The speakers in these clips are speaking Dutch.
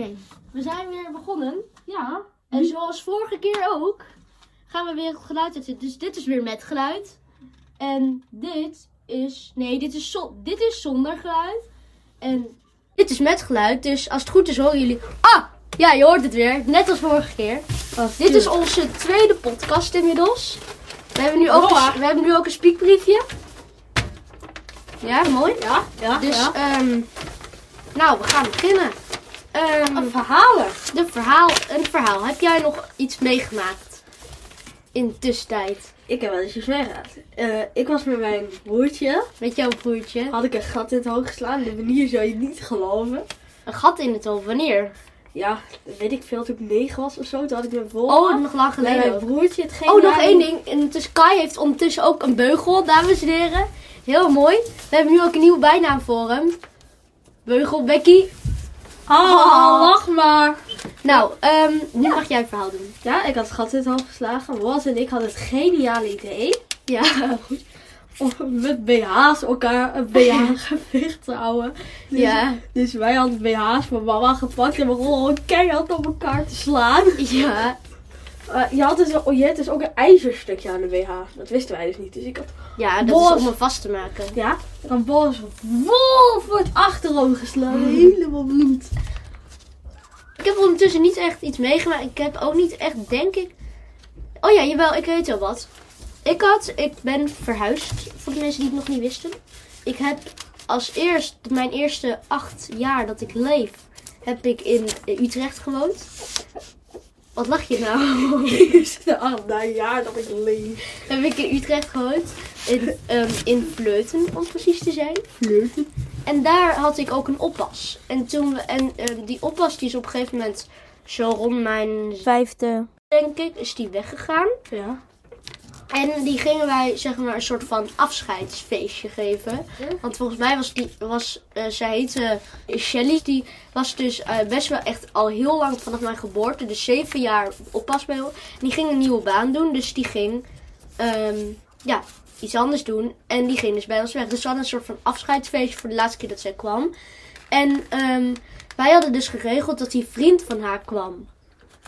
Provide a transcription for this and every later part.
Oké, we zijn weer begonnen. Ja. En zoals vorige keer ook, gaan we weer het geluid uitzetten. Dus dit is weer met geluid. En dit is, nee, dit is, zo, dit is zonder geluid. En dit is met geluid. Dus als het goed is horen jullie... Ah, ja, je hoort het weer. Net als vorige keer. Dit is onze tweede podcast inmiddels. We hebben nu ook, een, we hebben nu ook een speakbriefje. Ja, mooi. Ja, ja, Dus, ja. ehm, nou, we gaan beginnen. Ehm, verhalen. de verhaal, een verhaal. Heb jij nog iets meegemaakt in de tussentijd? Ik heb wel eens iets meegemaakt. Eh, ik was met mijn broertje. Met jouw broertje? Had ik een gat in het hoofd geslaan. De manier zou je niet geloven. Een gat in het hoofd. Wanneer? Ja, weet ik veel. Toen ik negen was of zo. Toen had ik mijn vol. Oh, nog lang met geleden. mijn broertje. Het Oh, nog één ding. En dus Kai heeft ondertussen ook een beugel, dames en heren. Heel mooi. We hebben nu ook een nieuwe bijnaam voor hem. Beugel Becky. Oh, lach maar. Nou, ehm, nu mag jij een verhaal doen. Ja, ik had het gat in het hoofd geslagen. Was en ik hadden het geniale idee. Ja. Om met BH's elkaar een BH-gewicht te houden. Dus, Ja. dus wij hadden BH's van mama gepakt en begonnen gewoon keihard op elkaar te slaan. Ja. Eh, je, had dus, oh, je hebt dus ook een ijzerstukje aan de BH. Dat wisten wij dus niet. Dus ik had, Ja, dat is om hem vast te maken. ja, ik had Boris vol voor het achterover geslagen. Helemaal bloed. Ik heb ondertussen niet echt iets meegemaakt. Ik heb ook niet echt, denk ik. Oh ja, jawel, ik weet wel wat. Ik had, ik ben verhuisd, voor de mensen die het nog niet wisten. Ik heb als eerst, mijn eerste acht jaar dat ik leef, heb ik in Utrecht gewoond. Wat lach je nou? Acht na een jaar dat ik leef. heb ik in Utrecht gewoond. In, ehm, in Vleuten, om precies te zijn. Flirten. En daar had ik ook een oppas. En, toen we, en ehm, die oppas die is op een gegeven moment zo rond mijn vijfde, denk ik, is die weggegaan. Ja. En die gingen wij, zeg maar, een soort van afscheidsfeestje geven. Want volgens mij was die, was, eh, zij heette Shelly. Die was dus eh, best wel echt al heel lang vanaf mijn geboorte, dus zeven jaar oppas bij ons. En die ging een nieuwe baan doen, dus die ging, ehm, ja, iets anders doen. En die ging dus bij ons weg. Dus we hadden een soort van afscheidsfeestje voor de laatste keer dat zij kwam. En ehm, wij hadden dus geregeld dat die vriend van haar kwam.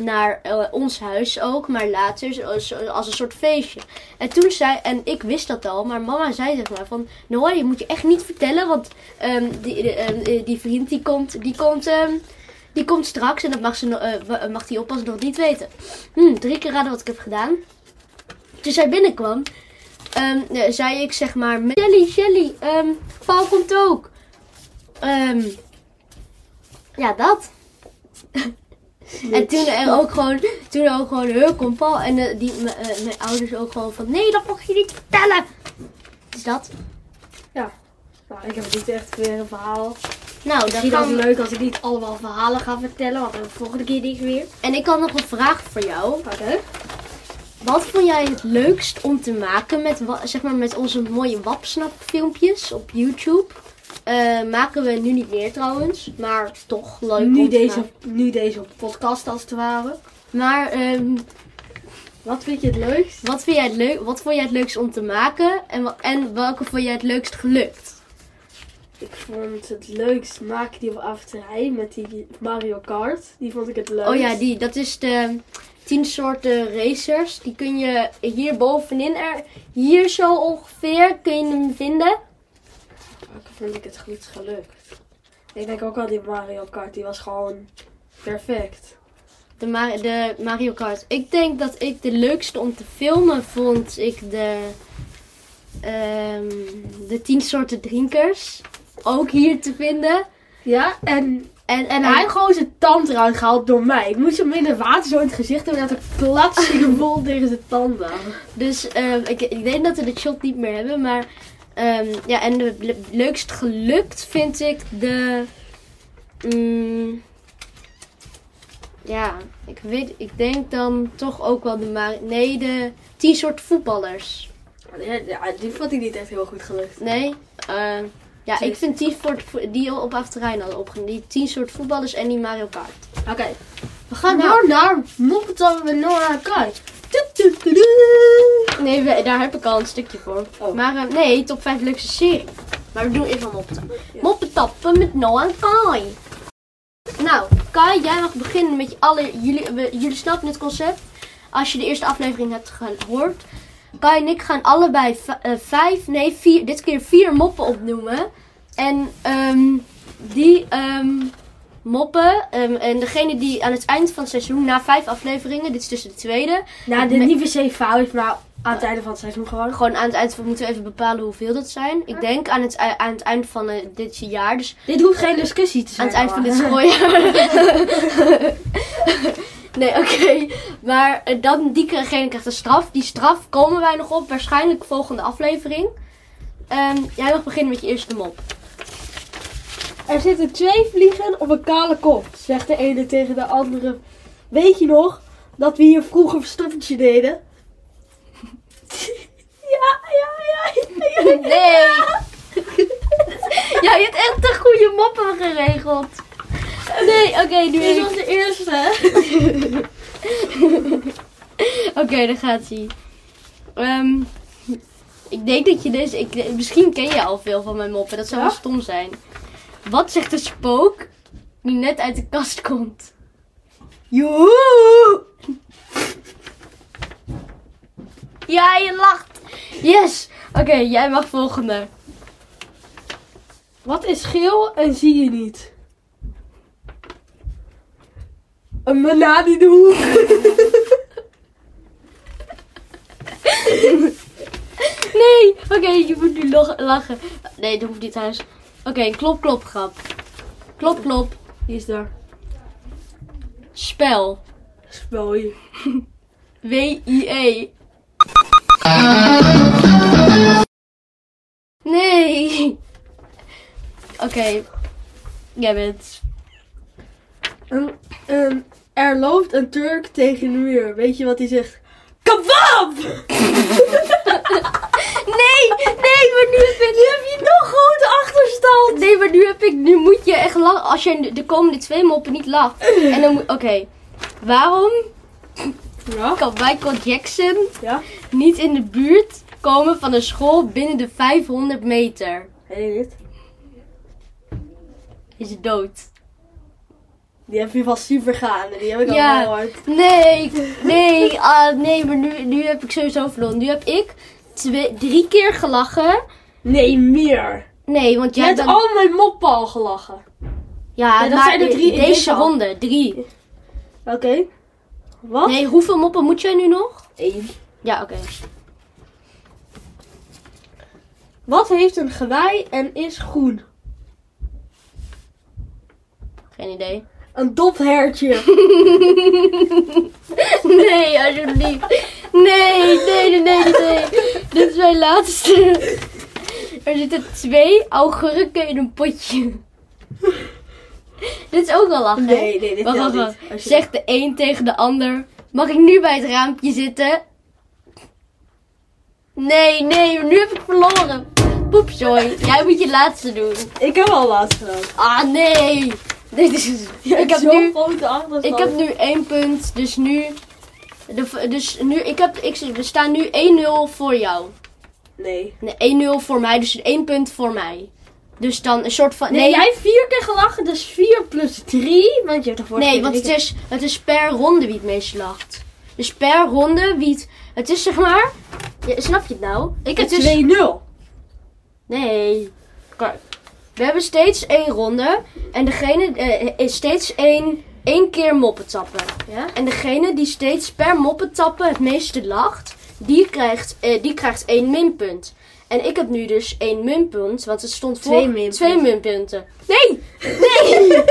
Naar eh, ons huis ook, maar later als een soort feestje. En toen zei, en ik wist dat al, maar mama zei zeg maar van, Noah, je moet je echt niet vertellen, want ehm, die, eh, ehm, eh, die vriend die komt, die komt, ehm, die komt straks en dat mag, ze, mag die oppas nog niet weten. Hm, drie keer raden wat ik heb gedaan. Toen zij binnenkwam, zei ik zeg maar, Shelly, ehm Paul komt ook. Ja, dat. En toen er ook gewoon, toen er ook gewoon, heel kom Paul. En eh, die, eh, mijn ouders ook gewoon van, nee, dat mag je niet vertellen. Dus dat. Nou, ik heb niet echt weer een verhaal. Nou, dat kan... leuk als ik niet allemaal verhalen ga vertellen. Want dan we volgende keer niks meer. En ik had nog een vraag voor jou. Oké. Wat vond jij het leukst om te maken met, zeg maar, met onze mooie Wapsnap filmpjes op YouTube? Eh, maken we nu niet meer trouwens, maar toch leuk om Nu deze, nu deze podcast als het ware. Maar ehm, Wat vind je het leukst? wat, vind jij het leuk, wat vond jij het leukst om te maken en, en welke vond jij het leukst gelukt? Ik vond het leukst maken die op avonterij met die Mario Kart. Die vond ik het leukst. Oh ja, die, dat is de 10 soorten racers. Die kun je hier bovenin, er, hier zo ongeveer, kun je hem vinden. Vond ik het goed gelukt? Ik denk ook al die Mario Kart. Die was gewoon perfect. De, Ma- de Mario Kart. Ik denk dat ik de leukste om te filmen vond ik de, ehm, de 10 soorten drinkers. Ook hier te vinden. Ja, en, En, en hij heeft gewoon zijn tand eruit gehaald door mij. Ik moest hem in het water zo in het gezicht doen. En dat een klatsing vol tegen zijn tanden. Dus ehm, ik, ik denk dat we de shot niet meer hebben. Maar ehm, ja, en de le- leukst gelukt vind ik de. mm, ja, ik weet, ik denk dan toch ook wel de. Nee, de 10 soorten voetballers. Ja, die vond ik niet echt heel goed gelukt. Nee. eh, ja, ik vind die, die op afterrein hadden opgenomen. Die 10 soorten voetballers en die Mario Kart. Oké. We gaan Nou. door naar Moppetappen met Noah Kart. Nee, we- daar heb ik al een stukje voor. Oh. Maar eh, nee, top 5 leukste serie. Maar we doen eerst wel moppetappen. Moppetappen met Noah en Kai. Nou, Kai, jij mag beginnen met je alle. Jullie, we- jullie snappen het concept. Als je de eerste aflevering hebt gehoord. Kai en ik gaan allebei eh, vijf, nee, vier, dit keer vier moppen opnoemen. En ehm, die ehm, moppen, ehm, en degene die aan het eind van het seizoen, na vijf afleveringen, dit is dus de tweede, Nou, dit niet per se fout, maar aan het einde van het seizoen gewoon. gewoon aan het eind van moeten we even bepalen hoeveel dat zijn. Ik denk aan het, aan het eind van eh, dit jaar, dus Dit hoeft geen discussie te aan zijn. het eind van dit schooljaar. nee, oké. Maar eh, dan, diegene krijgt een straf. Die straf komen wij nog op, waarschijnlijk volgende aflevering. Ehm, jij mag beginnen met je eerste mop. Er zitten twee vliegen op een kale kop, zegt de ene tegen de andere. Weet je nog dat we hier vroeger verstoppertje deden? ja, ja, ja, ja, ja. Nee! ja, je hebt echt de goede moppen geregeld. Nee, oké, nu Dit was de eerste. Oké, daar gaat hij. Ehm, ik denk dat je deze... Ik, misschien ken je al veel van mijn moppen. Dat zou Ja? wel stom zijn. Wat zegt de spook die net uit de kast komt? Joehoe! Ja, je lacht. Yes. Oké, jij mag volgende. Wat is geel en zie je niet? Een banaan in de hoek. Nee, oké, je moet nu lachen. Nee, dat hoeft niet thuis. Oké, klop, klop, grap. Klop, klop, Die is daar. spel. Spel. W-I-E. Nee. Oké. Jij bent. Er loopt een Turk tegen de muur. Weet je wat hij zegt? Kebab! Nee, nee, maar nu heb ik. Nu heb je nog grote achterstand. Nee, maar nu heb ik. Nu moet je echt lachen. Als je de komende twee moppen niet lacht. En dan moet. Oké. Waarom Ja? kan Michael Jackson Ja? niet in de buurt komen van een school binnen de 500 meter? Weet dit? Is dood? Die heb je vast super gaan. Die heb ik al Ja. gehoord. Nee, nee, ah, nee, maar nu, nu heb ik sowieso verloren. Nu heb ik twee, drie keer gelachen. Nee, meer. Nee, want jij hebt dan... al mijn moppen al gelachen. Ja, Ja, dat zijn er drie in deze al. ronde, drie. Oké. Wat? Nee, hoeveel moppen moet jij nu nog? Eén. Ja, oké. Wat heeft een gewei en is groen? Geen idee. Een dophertje. Nee, alsjeblieft. Nee, nee, nee, nee, nee. Dit is mijn laatste. Er zitten twee augurken in een potje. Dit is ook al lachen. hè? Nee, nee, dit Wacht, telt wacht, wacht. niet. Als je- Zegt de een tegen de ander. Mag ik nu bij het raampje zitten? Nee, nee, nu heb ik verloren. Poepzooi, jij moet je laatste doen. Ik heb al laatst gedaan. Ah, nee. Dit is... Ik, heb nu, ik heb nu één punt, dus nu... De, dus nu, ik heb, ik, we staan nu 1-0 voor jou. Nee. Nee, 1-0 voor mij, dus één punt voor mij. Dus dan een soort van... Nee, Nee, jij hebt vier keer gelachen, dus 4 plus 3. Want je hebt ervoor Nee, want het is, het is per ronde wie het meest lacht. Dus per ronde wie het... Het is zeg maar... Ja, snap je het nou? Ik het heb is, 2-0. Nee. Kijk. We hebben steeds één ronde. En degene eh, is steeds één, één keer moppen tappen. Ja? En degene die steeds per moppen tappen het meeste lacht... Die krijgt, eh, die krijgt één minpunt. En ik heb nu dus één minpunt. Want het stond voor... Twee minpunten. Twee minpunten. Nee! Nee!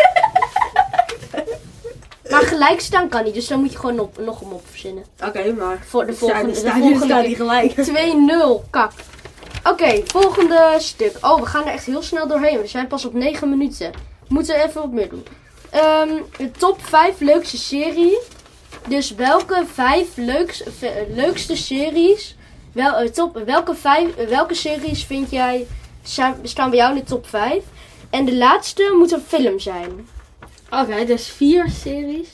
maar gelijk staan kan niet. Dus dan moet je gewoon op, nog een mop verzinnen. Oké, maar. Voor de volgende, de volgende staan die gelijk. 2-0. Kak. Oké, volgende stuk. Oh, we gaan er echt heel snel doorheen. We zijn pas op 9 minuten. We moeten even wat meer doen. Ehm, de top 5 leukste serie. Dus welke 5 leukste, leukste series. Wel, eh, top, welke, vijf, eh, welke series vind jij. Zijn, staan bij jou in de top 5? En de laatste moet een film zijn. Oké, dus vier series.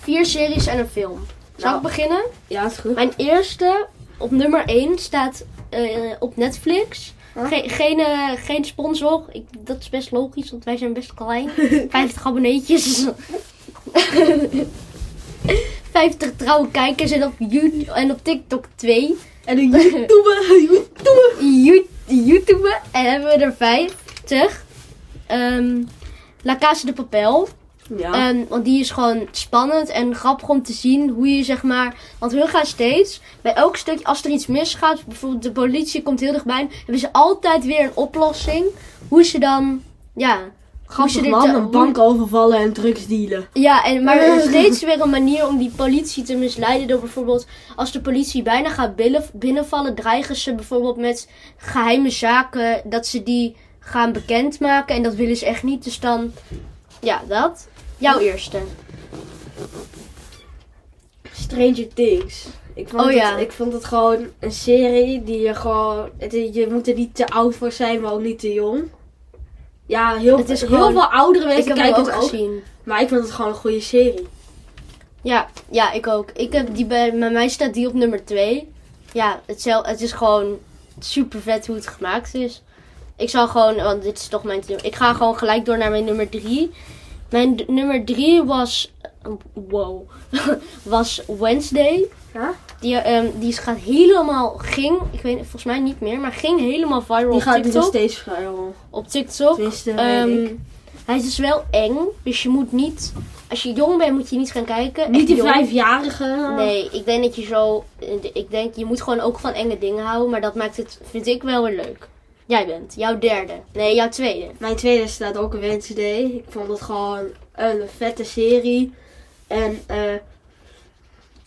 Vier series en een film. Zal Nou. ik beginnen? Ja, is goed. Mijn eerste op nummer 1 staat eh, op Netflix. Huh? Ge- geen, eh, geen sponsor. Ik, dat is best logisch, want wij zijn best klein. 50 abonneetjes. 50 trouwe kijkers en op YouTube en op TikTok 2. En een YouTube, YouTube. You- YouTube en hebben we er 50. Ehm La Casa de Papel. Ja. Ehm, want die is gewoon spannend en grappig om te zien hoe je zeg maar. Want hun gaan steeds bij elk stuk, als er iets misgaat, bijvoorbeeld de politie komt heel dichtbij, hebben ze altijd weer een oplossing. Hoe ze dan, ja. hoe ze dit man, een bank overvallen en drugs dealen. Ja, en, maar er is steeds weer een manier om die politie te misleiden. Door bijvoorbeeld, als de politie bijna gaat binnen, binnenvallen, dreigen ze bijvoorbeeld met geheime zaken. Dat ze die gaan bekendmaken. En dat willen ze echt niet. Dus dan, ja, dat. Jouw eerste. Stranger Things. Ik vond, Oh, het, ja. ik vond het gewoon een serie die je gewoon... Het, je moet er niet te oud voor zijn, maar ook niet te jong. Ja, heel, Het is heel gewoon- veel oudere mensen kijken ook het ook. gezien. Maar ik vond het gewoon een goede serie. Ja, ja, ik ook. Ik heb die bij, bij mij staat die op nummer 2. Ja, het, het is gewoon super vet hoe het gemaakt is. Ik zal gewoon, want dit is toch mijn. Ik ga gewoon gelijk door naar mijn nummer 3. Mijn nummer 3 was. Wow. was Wednesday. Ja? Die, ehm, die gaat helemaal. Ging, ik weet volgens mij niet meer, maar ging helemaal viral Die op gaat nu nog TikTok. steeds viral. Op TikTok. Ik. hij is dus wel eng. Dus je moet niet. Als je jong bent, moet je niet gaan kijken. Niet die vijfjarige. Nee, ik denk dat je zo. Ik denk, je moet gewoon ook van enge dingen houden. Maar dat maakt het, vind ik, wel weer leuk. Jij bent, jouw derde. Nee, jouw tweede. Mijn tweede staat ook een Wednesday. Ik vond het gewoon een vette serie. En eh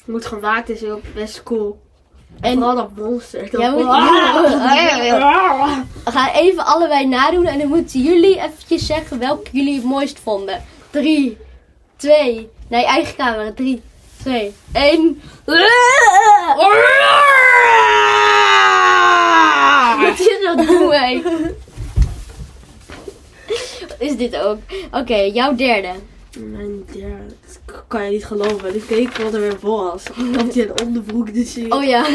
hoe het gemaakt is ook best cool. En vooral dat monster. Dat Ja, moet- Ah! we gaan even allebei nadoen. En dan moeten jullie eventjes zeggen welke jullie het mooist vonden. 3, 2. Nee, eigen camera. 3, 2, 1. Dat doen wij? Is dit ook? Oké, jouw derde. Mijn derde. Dat kan je niet geloven. Ik keek wat er weer voor was. Komt hij een onderbroek zien. Oh ja.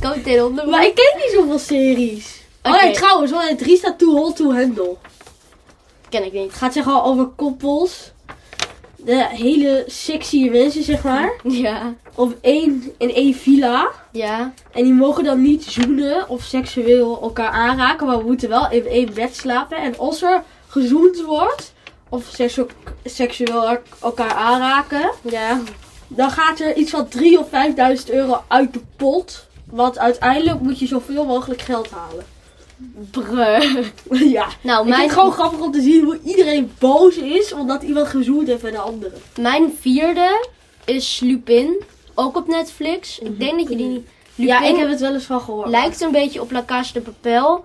Komt in onder. Maar ik ken niet zoveel series. Oh nee, trouwens, wel in 3 staat Too Hot to Handle. Ken ik niet. Het gaat zeg al over koppels. De hele sexy mensen, zeg maar. Ja. Op één, in één villa. Ja. En die mogen dan niet zoenen of seksueel elkaar aanraken. Maar we moeten wel in één bed slapen. En als er gezoend wordt, of seksu- seksueel elkaar aanraken. Ja. Dan gaat er iets van 3 of 5000 euro uit de pot. Want uiteindelijk moet je zoveel mogelijk geld halen. Bruh. ja. Nou, Ik vind mijn, het gewoon grappig om te zien hoe iedereen boos is. Omdat iemand gezoend heeft met de andere. mijn vierde is Lupin. Ook op Netflix. Ik denk dat je die niet... Lupin Ja, ik heb het wel eens van gehoord. lijkt een beetje op La de Papel.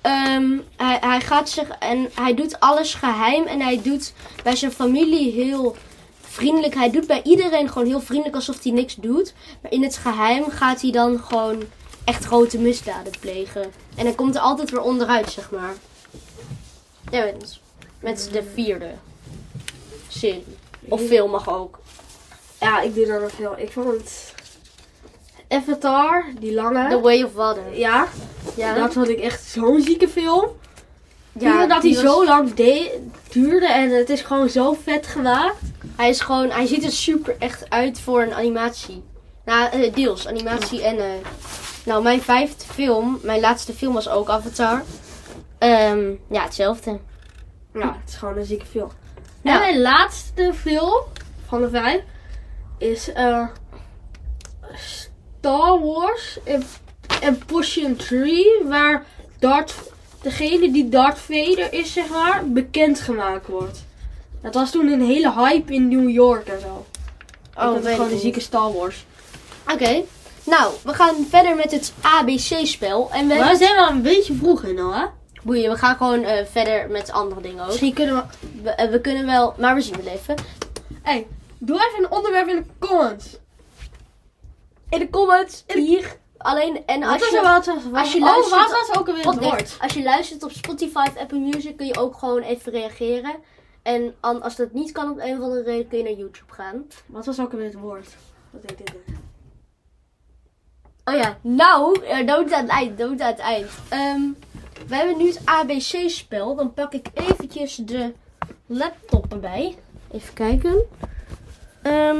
Ehm, hij, hij gaat zich... En hij doet alles geheim. En hij doet bij zijn familie heel vriendelijk. Hij doet bij iedereen gewoon heel vriendelijk alsof hij niks doet. Maar in het geheim gaat hij dan gewoon echt grote misdaden plegen. En hij komt er altijd weer onderuit, zeg maar. Ja, met- met de vierde serie. Of film mag ook. Ja, ik doe dan nog veel. Ik vond het... Avatar, die lange. The Way of Water. Ja, Ja, dat vond ik echt zo'n zieke film. ja dat hij was- zo lang de- duurde en het is gewoon zo vet gemaakt. Hij is gewoon, hij ziet er super echt uit voor een animatie. Nou, eh, deels animatie en. eh, nou, mijn vijfde film, mijn laatste film was ook Avatar. Ehm, ja, hetzelfde. Ja, het is gewoon een zieke film. En mijn laatste film van de vijf is eh Star Wars en, en Portion 3, waar Darth, degene die Darth Vader is, zeg maar, bekendgemaakt wordt. Dat was toen een hele hype in New York en zo. Oh, dat is weet gewoon een zieke. Star Wars. Oké. Nou, we gaan verder met het ABC-spel. En we, Maar we zijn wel een beetje vroeg in al, hè? boeien, we gaan gewoon eh, verder met andere dingen ook. Misschien kunnen we... We, eh, we kunnen wel, maar we zien het even. Hey, doe even een onderwerp in de comments. In de comments, hier. Alleen, en als je... wat? als je oh, luistert- wat was ook alweer het woord? Als je luistert op Spotify of Apple Music kun je ook gewoon even reageren. En als dat niet kan op een of andere reden kun je naar YouTube gaan. Wat was ook alweer het woord? Wat deed dit? Oh ja, nou, eh, dood aan het eind, dood aan het eind. Ehm, we hebben nu het ABC-spel. Dan pak ik eventjes de laptop erbij. Even kijken. Ehm,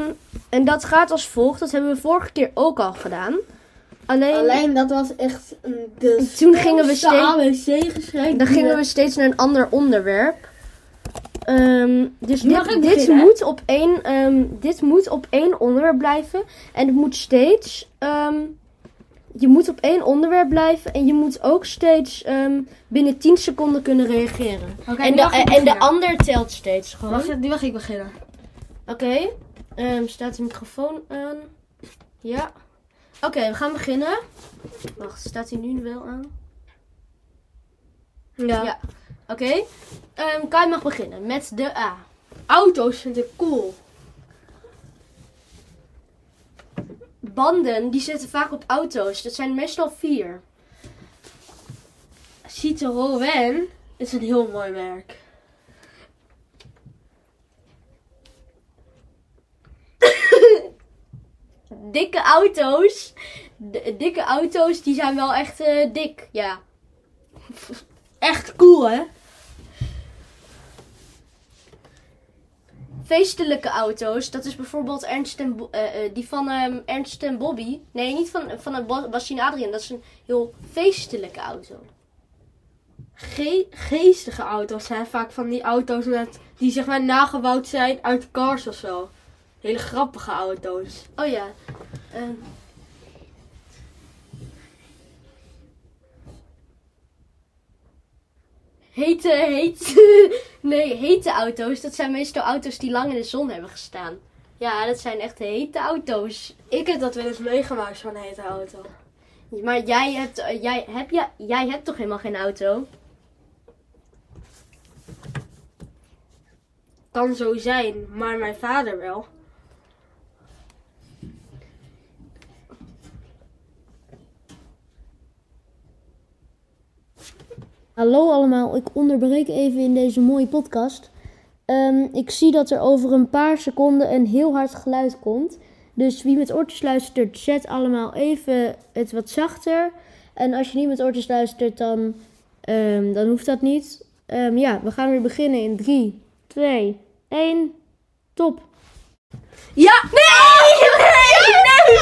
en dat gaat als volgt. Dat hebben we vorige keer ook al gedaan. Alleen, Alleen dat was echt de Toen gingen we steeds- dan gingen we steeds naar een ander onderwerp. Ehm, dus dit, moet op één, ehm, dit moet op één onderwerp blijven. En het moet steeds. je moet op één onderwerp blijven. En je moet ook steeds binnen 10 seconden kunnen reageren. En, de, en de ander telt steeds gewoon. Mag, nu mag ik beginnen. Oké, ehm, staat de microfoon aan? Ja. Oké, we gaan beginnen. Wacht, staat hij nu wel aan? Ja. Ja. Oké, Ehm Kai mag beginnen met de A. Auto's vind ik cool. Banden, die zitten vaak op auto's. Dat zijn meestal vier. Citroën is een heel mooi merk. Dikke auto's. D- dikke auto's, die zijn wel echt eh, dik. Ja. Echt cool, hè? Feestelijke auto's, dat is bijvoorbeeld Ernst en Bo- eh, eh, die van ehm, Ernst en Bobby. Nee, niet van, van het Bas- Basje en Adriaan. Dat is een heel feestelijke auto. Ge geestige auto's zijn vaak van die auto's met, die zeg maar nagebouwd zijn uit cars of zo. Hele grappige auto's. Oh ja. Ehm. Hete, heet. nee, hete auto's. Dat zijn meestal auto's die lang in de zon hebben gestaan. Ja, dat zijn echt hete auto's. Ik heb dat wel eens meegemaakt, zo'n hete auto. Maar jij hebt, eh, jij, heb, jij, jij hebt toch helemaal geen auto? Kan zo zijn, maar mijn vader wel. Hallo allemaal, ik onderbreek even in deze mooie podcast. Ehm, ik zie dat er over een paar seconden een heel hard geluid komt. Dus wie met oortjes luistert, zet allemaal even het wat zachter. En als je niet met oortjes luistert, dan, ehm, dan hoeft dat niet. Ehm, ja, we gaan weer beginnen in 3, 2, 1, top. Ja! Nee! Nee! Nee! Nee!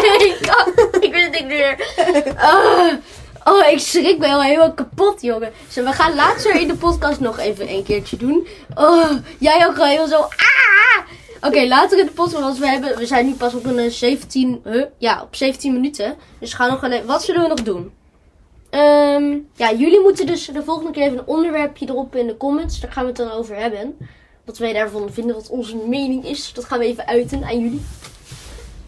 Nee! Oh, ik weet het niet meer. Oh, oh, ik schrik me wel helemaal kapot, jongen. Zo, we gaan later in de podcast nog even een keertje doen. Oh, jij ook al heel zo. Ah! Oké, later in de podcast, want we, hebben, we zijn nu pas op een eh, 17, huh? ja, op 17 minuten. Dus we gaan nog wel even, wat zullen we nog doen? Ehm, ja, jullie moeten dus de volgende keer even een onderwerpje erop in de comments. Daar gaan we het dan over hebben. Wat wij daarvan vinden, wat onze mening is. Dat gaan we even uiten aan jullie.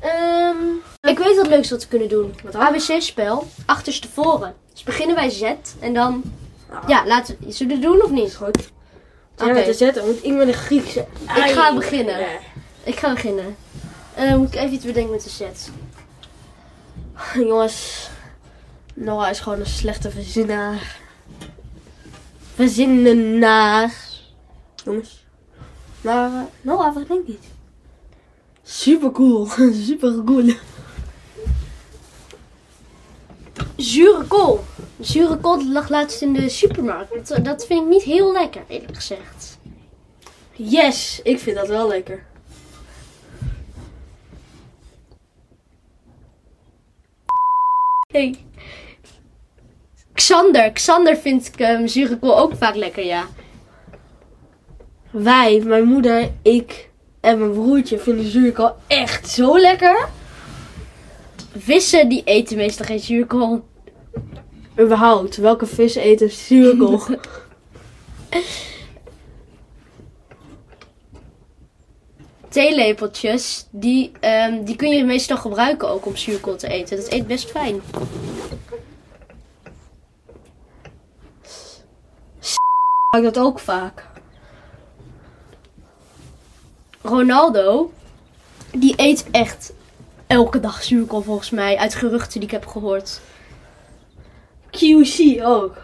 Ehm, ik weet wat leuks wat we kunnen doen. Wat? ABC-spel, achterstevoren. Dus beginnen bij Z en dan... Ja, laten we... Zullen we het doen of niet? Goed. Oké. Jij met de Z, dan moet ik met de Griekse. Ik ga beginnen. Ja. Ik ga beginnen. Eh, moet ik even iets bedenken met de Z. Jongens, Noah is gewoon een slechte verzinnaar. Verzinnenaar. Jongens. Maar eh, Noah, wat denk je? Super cool. Super cool. Zure kool. Zure kool lag laatst in de supermarkt. Dat, dat vind ik niet heel lekker, eerlijk gezegd. Yes, ik vind dat wel lekker. Hey. Xander. Xander vindt ik um, zure kool ook vaak lekker, ja. Wij, mijn moeder, ik en mijn broertje vinden zuurkool echt zo lekker. Vissen die eten meestal geen zuurkool. Überhaupt, welke vis eten zuurkool? Theelepeltjes, die, ehm, die kun je meestal gebruiken ook om zuurkool te eten. Dat eet best fijn. ik dat ook vaak. Ronaldo, die eet echt elke dag zuurkool volgens mij. Uit geruchten die ik heb gehoord. QC ook.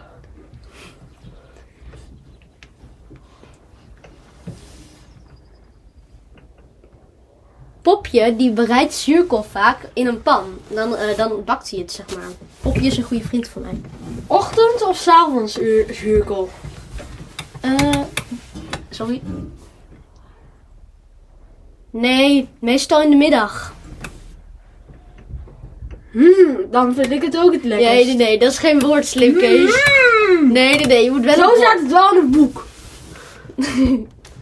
Popje, die bereidt zuurkool vaak in een pan. Dan, eh, dan bakt hij het, zeg maar. Popje is een goede vriend van mij. Ochtend of avonds uur zuurkool? Eh, sorry. Nee, meestal in de middag. Hmm, dan vind ik het ook het lekkerst. Nee, nee, nee, dat is geen woord, slim Kees. Mm. Nee, nee, nee, je moet wel Zo staat het wel in het boek.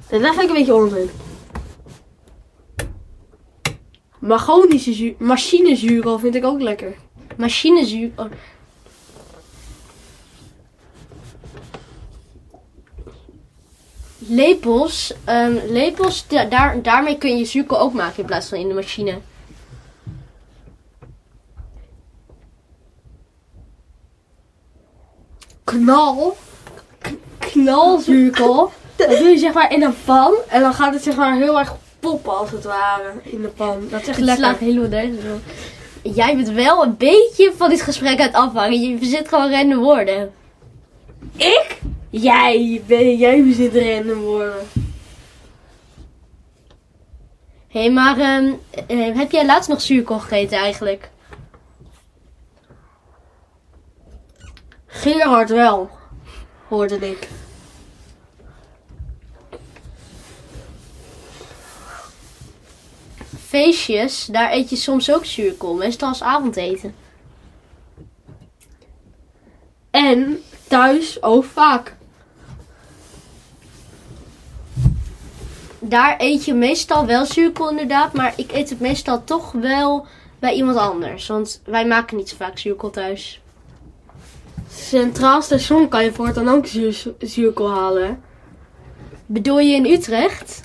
dat vind ik een beetje onzin. Magonische zuur, machinezuurkool vind ik ook lekker. Machinezuur. Lepels, ehm, lepels da- daar, daarmee kun je zuurkool ook maken in plaats van in de machine. Knal. K- knalzuurkool. dat doe je zeg maar in een pan. En dan gaat het zeg maar heel erg poppen als het ware in de pan. Dat is echt Het lekker. helemaal nergens. Jij bent wel een beetje van dit gesprek uit afhangen. Je verzit gewoon random woorden. Ik? Jij, ben, jij bezit random woorden. Hé, hey, maar ehm, eh, heb jij laatst nog zuurkool gegeten eigenlijk? Gerard wel, hoorde ik. Feestjes, daar eet je soms ook zuurkool. Meestal als avondeten. En thuis ook vaak. Daar eet je meestal wel zuurkool inderdaad. Maar ik eet het meestal toch wel bij iemand anders. Want wij maken niet zo vaak zuurkool thuis. Centraal station kan je voortaan ook zuur, zuurkool halen. Bedoel je in Utrecht?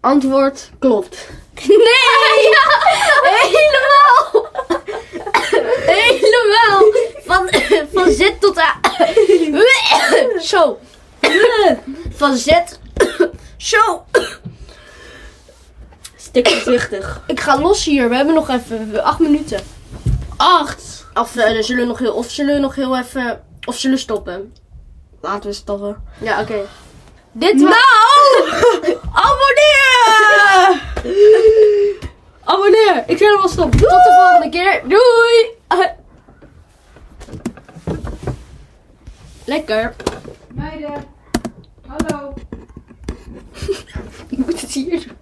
Antwoord klopt. Nee! Helemaal! Helemaal! Van, van Z tot A. Zo. Van Z. Zo. Stik voorzichtig. Ik ga los hier. We hebben nog even acht minuten. Acht. Of, eh, er zullen nog heel, of zullen we nog heel even... Of zullen we stoppen? Laten we stoppen. Ja, oké. Dit was... Nou! Abonneer! Abonneer! Ik zeg wel stoppen. Tot de volgende keer. Doei! Lekker. Meiden, hallo. Ik moet het hier doen.